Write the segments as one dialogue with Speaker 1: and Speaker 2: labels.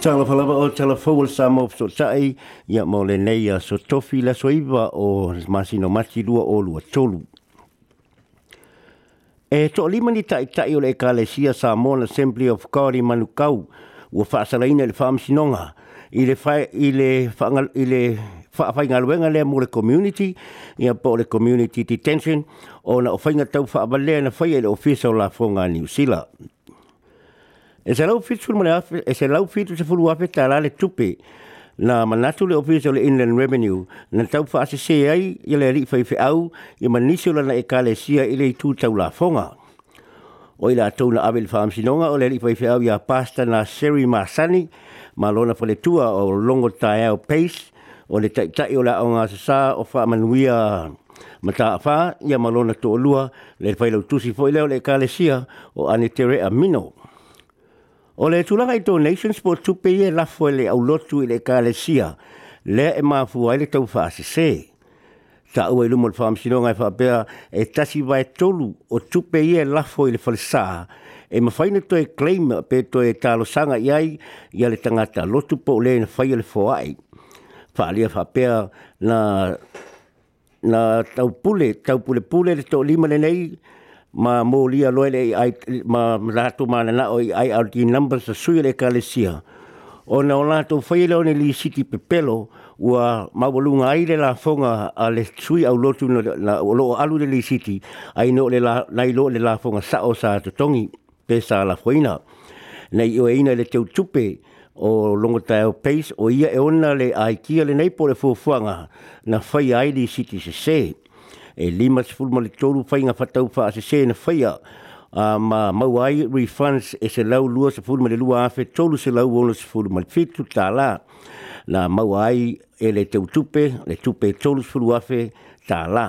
Speaker 1: Tala falava o tala fowl samo so tai ya mole neia so tofi la soiva o masino mati lua o lua tolu. E to lima ni tai tai o le kalesia sa Assembly of God i Manukau ua faasala ina le faamasinoga i le le faafaigaluega lea mo le community ia po le community detention ona o faiga tau faavalea na faia e le ofisa o lafoga a new zealand E se lau fitu mo le afi, e se lau fitu se fulu afi tā lale tupe, na manatu le ofisa le Inland Revenue, na tau fa se ai i le ali fai au, i manisi lana e kale sia i le tū tau la fonga. O i la tau na avel fa sinonga, o le ali fai au i a pasta na Seri Masani, ma lona fa le tua o longo tae au pace, o le taitai o la o ngā sasa o fa manuia mata fa ia malona to lua le fai tusi fo i o le kale sia o ane tere a mino. O le tūlanga i tō Nation Sport tupe i lafo e, e le au lotu i le ka le sia, le e māfua i le tau whaase se. Ta ua i lumon wha amsinonga i whapea e tasi vai tolu o tupe i lafo e i le whalisā, e mawhaina tō e claim pe tō e tālo sanga i ai i le tangata lotu po le e whai le whoai. Whaalia whapea na, na tau pule, tau pule pule le tō lima le nei, ma molia loile i ai ma ratu ma na o i ai alti numbers a sui kalesia o ona to faile o ni li city pepelo ua mawalunga ai le la fonga a le tui au lotu no la, la, o alu le li city ai no le la nai lo le la fonga sa o sa to tongi pe sa la foina nei o eina le teu chupe o longo tai o pace o ia e ona le ai kia le nei po le fuafuanga na fai ai li city se se e lima se fulma le tolu whainga whatau wha a se sena whaia a ma mau ai refunds e se lau lua se fulma le lua afe tolu se lau ono se fulma le fitu tā la na mau ai e le teu tupe le tupe e tolu se fulu afe tā la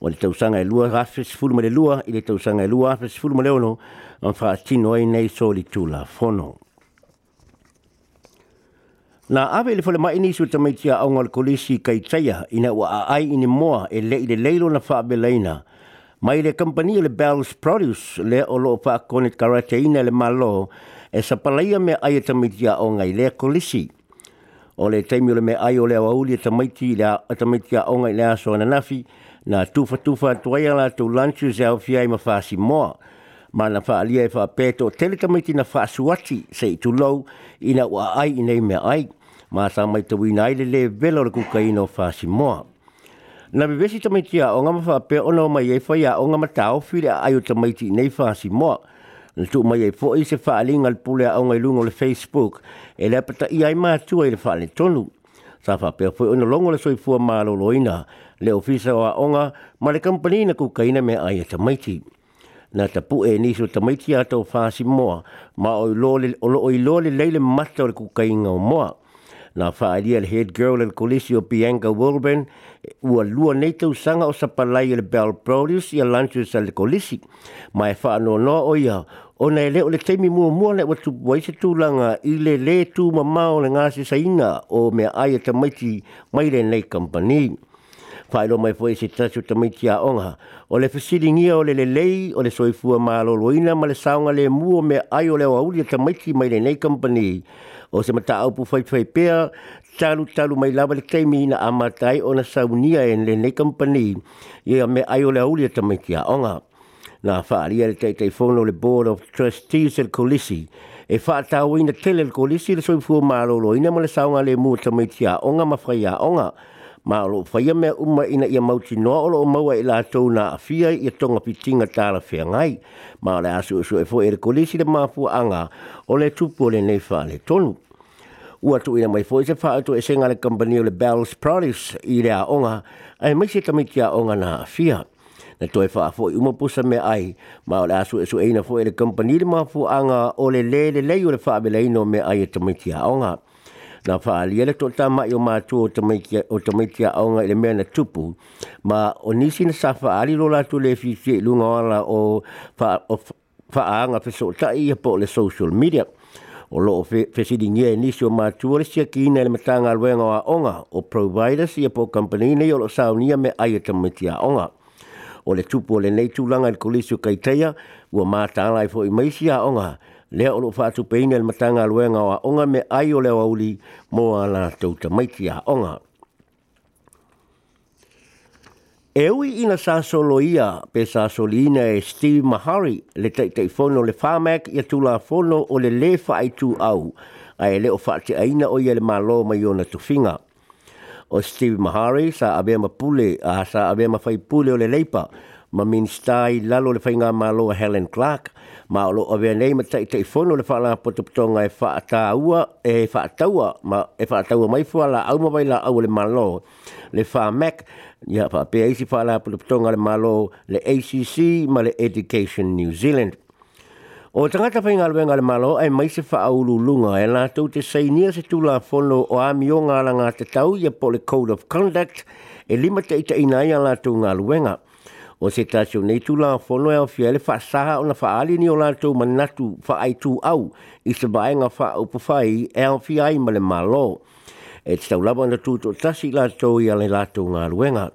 Speaker 1: o le tausanga e lua afe se fulma le lua i le tausanga e lua afe se fulma le ono an wha tino ai nei so li tula fono. Thank you. Na ave le fole mai ni su tamai tia au ngal kolisi kai taya ina wa a ai ini moa e le i le leilo na wha abe leina. Mai le kampani le Bell's Produce le o loo wha konit karate ina le malo e sa palaia me ai e tamai tia au ngai le kolisi. O le taimi o le me ai o le awauli e tamai e tia au ngai le aso ananafi na tufa tufa tuaya la tu lunch is out fi ma fa si mo ma na fa ali e fa peto tele kamiti na fa suati sei tu low ina wa ai ina me ai ma sa mai te wina ile le velo le kuka ino fasi moa. Na bevesi tamaitia o ngama wha pe ono mai e whai a o ngama tau whire a ayo tamaiti nei fasi moa. Na tu mai e fo i se wha alinga le pule a o ngai lungo le Facebook e le apata i ai mātua i le wha tonu. Sa wha pe o ono longo le soi soifua mā loina le ofisa o a onga ma le kampani na kuka ina me ai e tamaiti. Na tapu e niso tamaiti ato fasi moa ma o lo le leile mata o le kuka o moa na faalia le head girl and kulisi o Bianca Wilburn ua lua nei tau sanga o sapalai le Bell Produce i a lunches a le kulisi. Mai wha anō no o ia, o nei o le teimi mua mua le watu waise tūlanga i le le tū ma mao le ngāse saina o mea aia tamaiti mai le nei kampanii whaero mai foi se tatu mai tia onga. O le fisiringia o le lelei, o le soifua maa loina, ma le saonga le mua me ai o le wauri a tamaiti mai le nei company. O se mata au pu fai fai pea, talu talu mai lava le teimi ina amatai o na saunia en le nei company. Ia me ai o le wauri a tamaiti a onga. Nā whaaria le teitei whono le Board of Trustees el Kulisi. E wha tāwina tele le Kulisi le soifua maa loina ma le saunga le mua tamaiti a onga ma onga ma lo faia me umma ina ia mauti alo o lo maua i la tau na afia i tonga pitinga tāra whea ngai. Ma le asu su e fo e, e rekolisi le mafu anga o le tupu o le neifa le tonu. Ua tu ina mai fo i e se wha atu e senga le kampani o le Bell's Produce i le onga ai mai se tamiti aonga na afia. Na toi wha a fo i umapusa me ai ma le asu e su e ina fo e le kampani le mafu anga o le le le le le le le le le le le le le le le le le na faali ele to ta ma yo ma tu o te mai ki o te mai ki tupu ma o nisi na sa faali lo la tu le fi fi lu nga la o fa o fa a nga fe so ta i e po le social media o lo fe fe si dingi e nisi ma tu o si ki nel le mata nga lwe nga o nga o provider si po company ne yo lo sa o me ai te mai ki o nga o le tupu le nei tu langa le kolisio kaiteia ua mātālai fo i maisi a onga le o lo fatu peine le matanga luenga wa onga me ai o le wauli mo ala tau ta maiti a onga. E ui ina sa soloia pe sa solina e Steve Mahari le te fono le whamek ia tu la fono o le le whai tu au a e leo a ina o ia le malo mai o na tuwhinga. O Steve Mahari sa abe ma pule a sa abe ma fai pule o le leipa ma minsta i lalo le whainga malo a Helen Clark, ma o loo awea nei matai te i whono le whaala potoputonga e whaataua, e whaataua, ma e whaataua mai fua la au mawai la au le malo, le wha Mac, ia wha pe eisi whaala potoputonga le malo le ACC ma le Education New Zealand. O tangata whainga alwe le malo, e mai se wha lunga, e la tau te sainia se tu la whono o amio ngā langa te tau, ia po le Code of Conduct, e lima te ita inaia la tu ngā luenga o se tasi o nei tūlanga whono e o fia le whaasaha o na ali ni o la lātou manatu whaai tu au i se baenga wha o pawhai e o fia i male malo. E te tau labo na tūtu o tasi lātou i ale lātou ngā ruenga.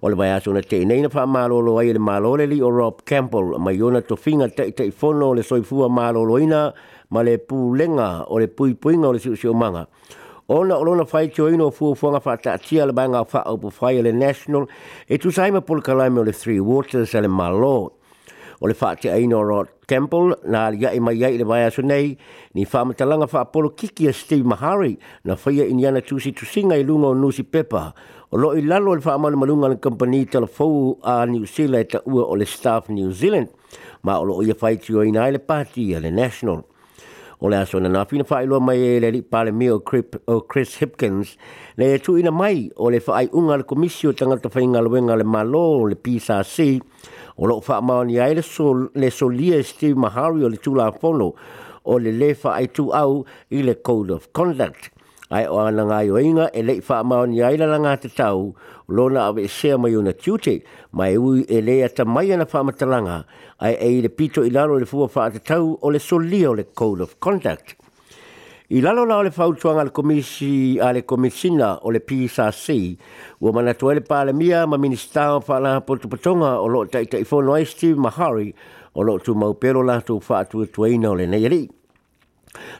Speaker 1: O le baiaso na te nei na wha malolo ai le malole li o Rob Campbell mai o na to finga te te fono le soifua malolo ina ma le pūlenga o le pui puinga o le siu siu manga. manga ona o lona fai tio ino fuafuaga faataatia le vaega faaupu fai a le national e tusai ma polokalame o le three waters a le malo o le faateaina o ro temple na aliaʻi mai ai i le vaeaso nei ni faamatalaga faapolo kiki a steve mahari na faia ini ana tusitusiga i luga o nusi pepa o loo i lalo i le faamalumaluga a le kompani talafou a niuzeala e taʻua o le staff new zealand ma o loo ia faitioina ai le pati a le national o le aso na nafina fa ilo mai le li pale mi o Chris, o uh, Chris Hipkins le tu ina mai o le fai unga le komisio tanga to fainga le wenga le malo le pisa si o lo fa mau ni aile so, le solia Steve Mahari o le tula fono o le le fai tu au i le code of conduct ai o ana ngai o inga e lei wha maon i aila langa te tau, lona awe e sea mai una tiute, mai ui e lei ata mai ana wha matalanga, ai e i le pito i lalo le fua fa te tau o le solia o le code of contact I lalo la o le fautuanga le komisi a le komisina o le PSRC, ua mana tuele le mia ma minista o wha la potu patonga o lo taita i fono ai Steve Mahari o lo tu maupelo la tu fa tu tuaina o le neyeri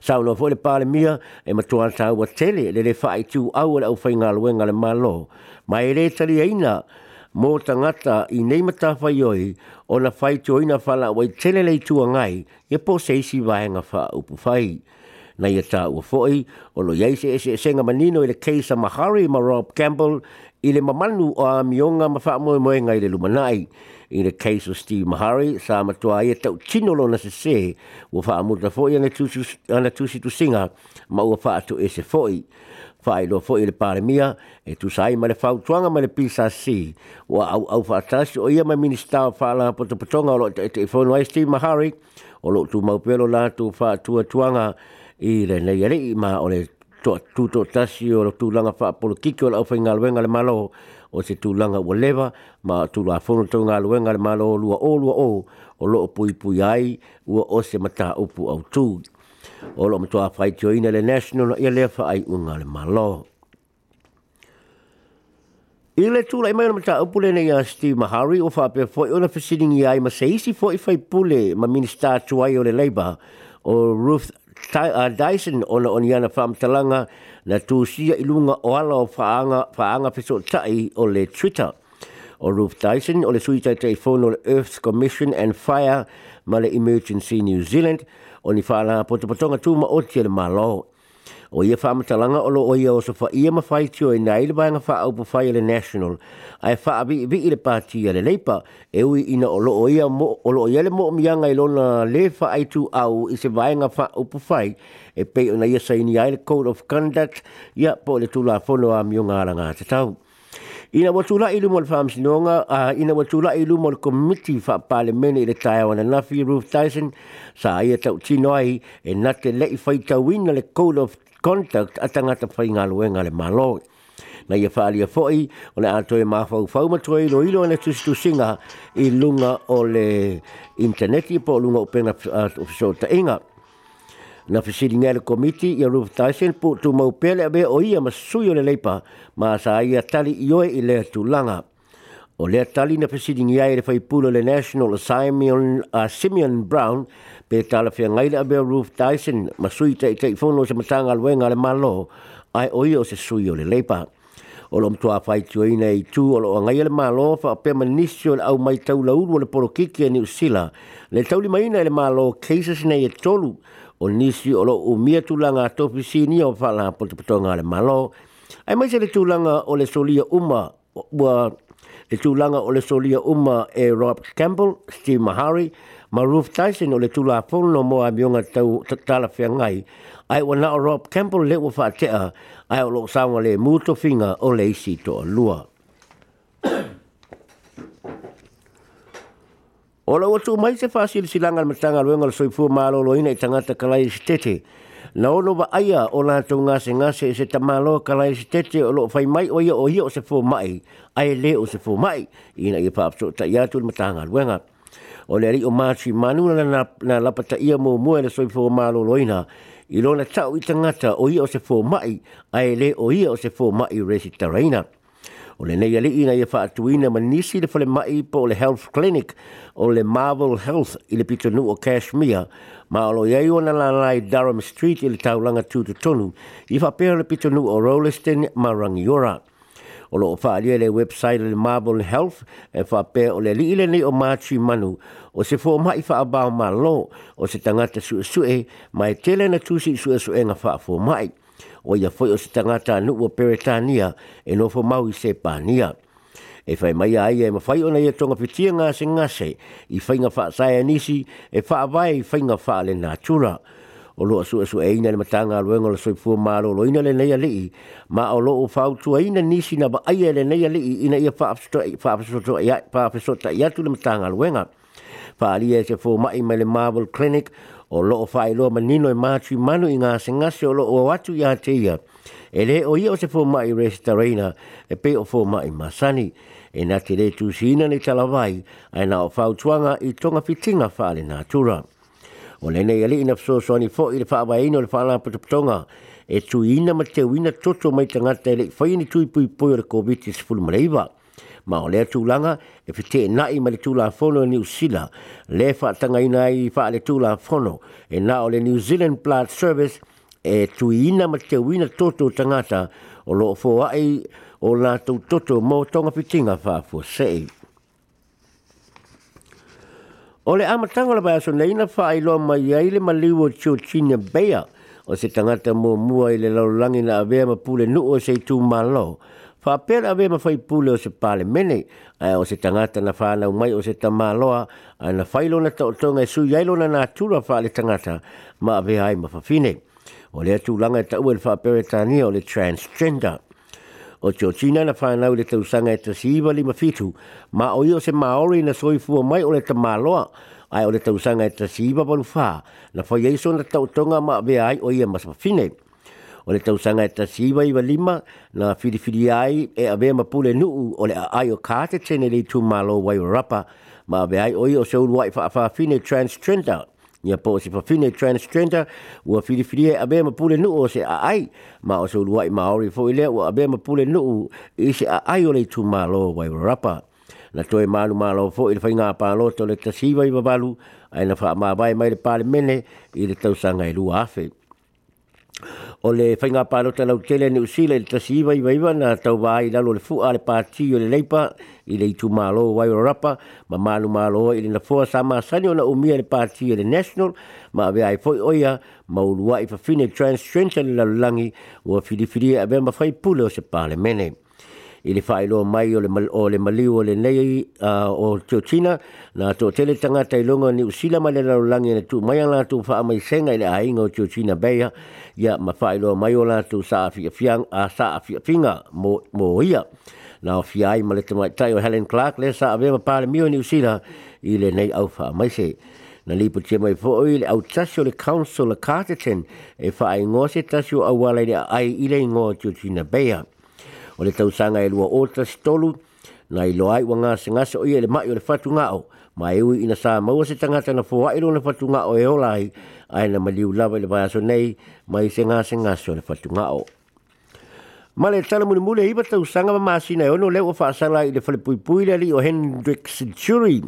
Speaker 1: sau lo foi le pale mia e ma tuan sau wa tele le le fai tu au le au fai ngalo ngale malo ma ele tali aina e mo tangata i nei mata fai oi o na fai tu oina fala wai tele le tu ngai e po se si vai nga fa upu fai na ia tā ua fōi, o lo iaise e se e senga manino i le keisa Mahari ma Rob Campbell i le mamanu o a mionga ma wha moe moe ngai le lumanai. I le case of Steve Mahari, sa matua ia tau tinolo na se se, ua wha amuta fo i ana tusi tu singa, ma ua wha atu e se foi. Wha i loa fo i le paremia, e tu sai ma le fau tuanga ma le pisa si, ua au au wha atasi o ia ma minister o wha la pota potonga o lo te te ifono ai Steve Mahari, o lo tu maupelo la tu wha tuanga i le neyari ma o le to to tasi o tu langa fa por kiko la ofinga le venga le malo o se tu langa o leva ma tu la fono to nga le venga le malo lu o lua o o lo pui pui ai o o se mata upu au tu o lo mato fa tio ina le national ia le fa ai unga le malo I le tūla mata maina mataa upule nei a Steve Mahari o whape a fwoi o na fesidingi ai ma se isi fwoi fai pule ma minister tuai o le Labour o Ruth tai a Dyson ona on yana fam talanga na tu sia ilunga o ala o faanga faanga peso tai o le Twitter o Ruth Dyson o le suita tai phone o le Earth Commission and Fire ma le Emergency New Zealand o ni fala potopotonga tu ma o tia le malo o ia fa matalanga o lo o ia o so fa ia mawhai tio e nai le vanga fa au pa fai le national a e fa abi i vi le pati le leipa e ui ina o lo o ia mo o lo o ia le mo mianga i lona le fa ai tu au i se vanga fa au pa fai e pe o na ia sa ini ai le code of conduct ia po le tula fono a miunga ala ngā te tau. Ina watula ilu mo fam sinonga ina watula ilu mo komiti fa pale mene le Taiwan na nafi roof tyson sa ia tau tinoi e nate le i fai tau ina le code of contact atanga ta fai e ngaluenga le malo na ia fali a foi o le ato e mafau fau ma toi lo ilo ne e tusitu singa i lunga o le interneti po lunga upenga uh, ofiso inga na fesilinga le komiti ia rupu taisen po tu maupele a o ia ma suyo le leipa ma sa ia tali ioe i lea tulanga. O lea tali na fesilinga ia i fai faipulo le National Simeon, uh, Simeon Brown pe tala fia ngaila a be rupu taisen ma sui ta i teifono se matanga luenga le malo ai o ia o se suyo le leipa. O lom tua fai tua ina i tu o loa ngaila malo fa pe manisio le au mai tau la uru le porokiki a ni usila. Le tau lima ina le malo keisa sinai e tolu o nisi o lo umia tulanga topi sini o pala pota patonga le malo. Ai mai se le tulanga o le solia uma ua le tulanga o le solia uma e Rob Campbell, Steve Mahari, ma Ruth Tyson o le tula fono no moa mionga tau tala whiangai. Ai wa na o Rob Campbell le ua whaatea ai o lo sawa le muto finga o le isi to lua. Ola watu mai te fasil silanga al matanga luenga la soifua maalo lo ina i tangata kalai si tete. Na ono wa aia o la tau ngase se ta maalo kalai tete o lo fai mai o ia o ia se fua mai. Ai le o se fu mai. Ina i papso ta iatu al matanga luenga. O le ri o maatri manu na, na, na lapata ia mo mua la soifua malo lo ina. I lona tau i tangata o ia o se fu mai. Ai le o ia o se fu mai resi taraina. Ia. O le nei alii nei e wha atuina manisi le whale mai po le Health Clinic o le Marvel Health i le pitonu o Kashmir ma alo iei o nalai Durham Street i le taulanga tūtu tonu i wha pēr le pitonu o Rolleston Marangiora. O lo o wha alia le website le Marvel Health e wha pēr o le liile nei o Machi Manu o se fō mai wha abao ma lo o se tangata su e mai tele na tūsi su e su e nga wha fō mai o ia foi o se tangata anu o peretania e no fo i se pania. E fai mai ai e mawhai ona ia tonga pitia ngā se ngase i fai ngā wha sae anisi e wha vai i fai ngā wha le nā tura. O lo asu asu e, e ina le matanga aluenga la soi fua mālo lo ina le neia lii ma o lo o whautua ina nisi na ba ai e le neia lii ina ia wha apesota i atu le matanga aluenga. Pa alia e se fua mai mai le Marvel Clinic o lo o fai loa manino e mātu manu i ngā se o lo o watu i ateia. E le o ia o se fōmai resta reina e pe o fōmai masani e nā te re tu sina ni talawai ai nā o fautuanga i tonga fitinga whaale nā tura. O le nei ali ina fso soani fō i le whaawai ino le whaala putuputonga e tu ina ma te wina toto mai tangata e le whaini tui pui pui o le COVID-19 ma o le tūlanga e whete nai ma le tūla whono e New Zealand. Le whātanga ina i wha le tūla whono e na o le New Zealand Blood Service e tui ina ma te wina toto tangata o lo o ai o la tau toto mō tonga pitinga whāfua sei. O le amatanga la bai aso nei na whaai loa mai ai le maliu o tio tina bea o se tangata mō mua i le laulangi na avea ma pule nu o se tū malo fa pera ave ma fai pule o se pale mene o se tangata na fa na mai o se tamaloa na fai na to to nga e su yai na na tura fa le tangata ma ave ai ma fa fine o e e le tu langa ta ul fa pere tani o le transgender o te o tina na whanau le tau sanga e tasi iwa lima fitu, ma o iyo se maori na soifua mai o le ta maloa, ai o le tau sanga e tasi iwa balu wha, na whai eiso na tau tonga ma vea ai o ia masapafine. fine o le tausaga e tasiiva iva lima na filifili ai e avea ma pule nuu o le aai o kāte tene le itumālo wai rapa ma aveai oi o se uluai faafafine transtrenta ia po o se fafine transtrenta ua filifilia e avea ma pule nuu o se aai ma o se uluai maori foʻi lea ua avea ma pule nuu i se aai o le itumālo wai rapa na toe malu malo fo i le whainga pālota o le tasiwa i wabalu, ai na wha mawai mai le pāle mene i le tausanga i e lua afe o le whainga pāro te lau tele ni usila le tasi iwa iwa iwa na tau wā i lalo le fu a le pāti o le leipa i le itu mālo o wairo rapa ma mālu mālo i le nafua sa māsani o na umia le pāti o le national ma awe ai foi oia ma urua i fafine trans-trenta le lalulangi o a filifiri e a bema whai pule o se pāle mene ili failo whaelo mai o le, mal, o le maliu o le nei o Teo China na to tele tangata i longa ni usila mai le laulangi na tū mai ala tū wha amai senga ile ai ainga o Teo China beia ya ma failo mai o la tū sa afi fiang a sa a finga mo, mo ia na o fia ai ma te mai o Helen Clark le sa a vema pāle mio ni usila ile nei au wha amai se na lipo tia mai fo oi le au tasio le council le Carterton e fa ai se tasio au wale ai i le ingoa Teo China beia o le tausaga e lua ota setolu na i loa ai ua gasegasa o ia le mai o le fatugao ma e ui ina sa maua se tagata na foaʻi lona fatugao e olai, ai ae na maliu lava i le vaeaso nei ma i se gasegasa o le fatugao ma le tala mulimuli e iva tausaga ma masina e ona o lea ua faasala i le falepuipui le alii o hendrik sturi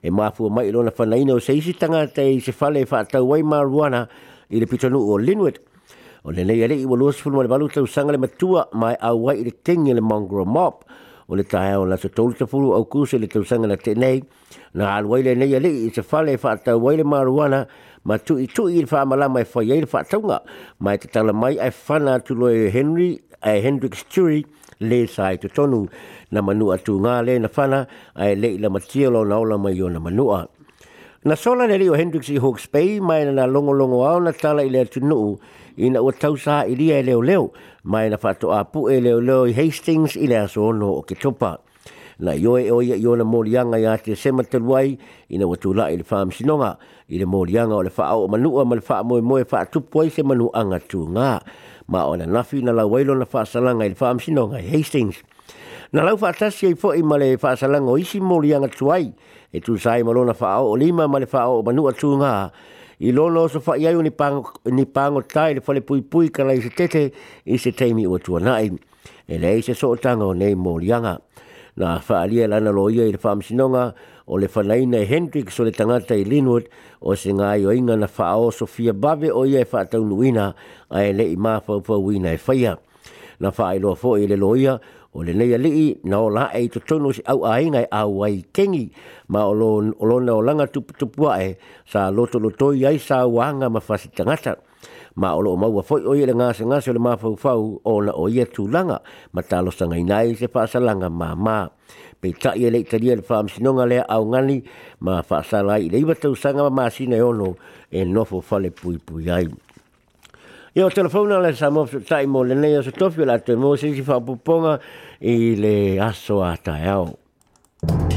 Speaker 1: e mafua mai i lona fanaina o se isi tangata i e se fale e faatau wai maruana i le pitonuu o linwit O le nei alei i walo sifunua le balu tau sanga le matua mai au wai le tingi le mongro mop. O le tae o la sa tolu ta fulu au kuse le tau sanga na tenei. Na alu wai le nei alei i se fale e faa tau wai le maruana ma tu i tu i le faa malama e faa yei le faa taunga. Mai te tala mai ai fana tu loe Henry, ai Hendrik Sturi le sai tu tonu na manua tu ngā na fana ai le matia lo na ola mai o na manua. Na sola le rio Hendrix i Hawke's Bay mai na longo longo au na tala i le tunu i na ua tausa i lia e leo leo mai na fato a pu e leo leo i Hastings i le aso ono o Ketopa. Na yo e oia i ona morianga i a te sema teluai i na ua tula i sinonga i le morianga o le whaau o manua ma le wha moe moe wha se manu anga tu ngā. Ma ona nafi na la wailo na wha salanga i le whaam sinonga Hastings. Na lau fa atasi ai fo i ma le fa asalanga o isi mori anga tuai. E tu sai ma lona fa o lima ma le fa o manu atu ngā. I lono so fa iai o ni pango, tai le fale pui pui kala i se tete i se teimi ua tua nai. E le se so o nei mori anga. Na fa alia lana lo ia i le fa sinonga o le whanaina e Hendrix o le tangata i Linwood o se ngā i oinga na whao Sofia Bave o ia e whaataunu ina a e le i mā whaupau wina e whaia. Na whaailoa fo i le loia o le nei ali'i na o la'a i totonu si au ainga e au ai kengi ma o lo o langa tupua e sa loto lo toi ai sa wanga ma fasi tangata ma o lo o maua foi oi e le ngase ngase o le mafau fau o la o ia tu langa ma talo sangai nai se fasa langa ma ma pe ta ia e le italia le fam sinonga le au ngani ma fasa lai le iwa tau sanga ma ma sine ono e nofo fale pui pui ai e o telefone le sa mo tai mo le nei o se tofi la te mo se si fa puponga i le aso ata e au.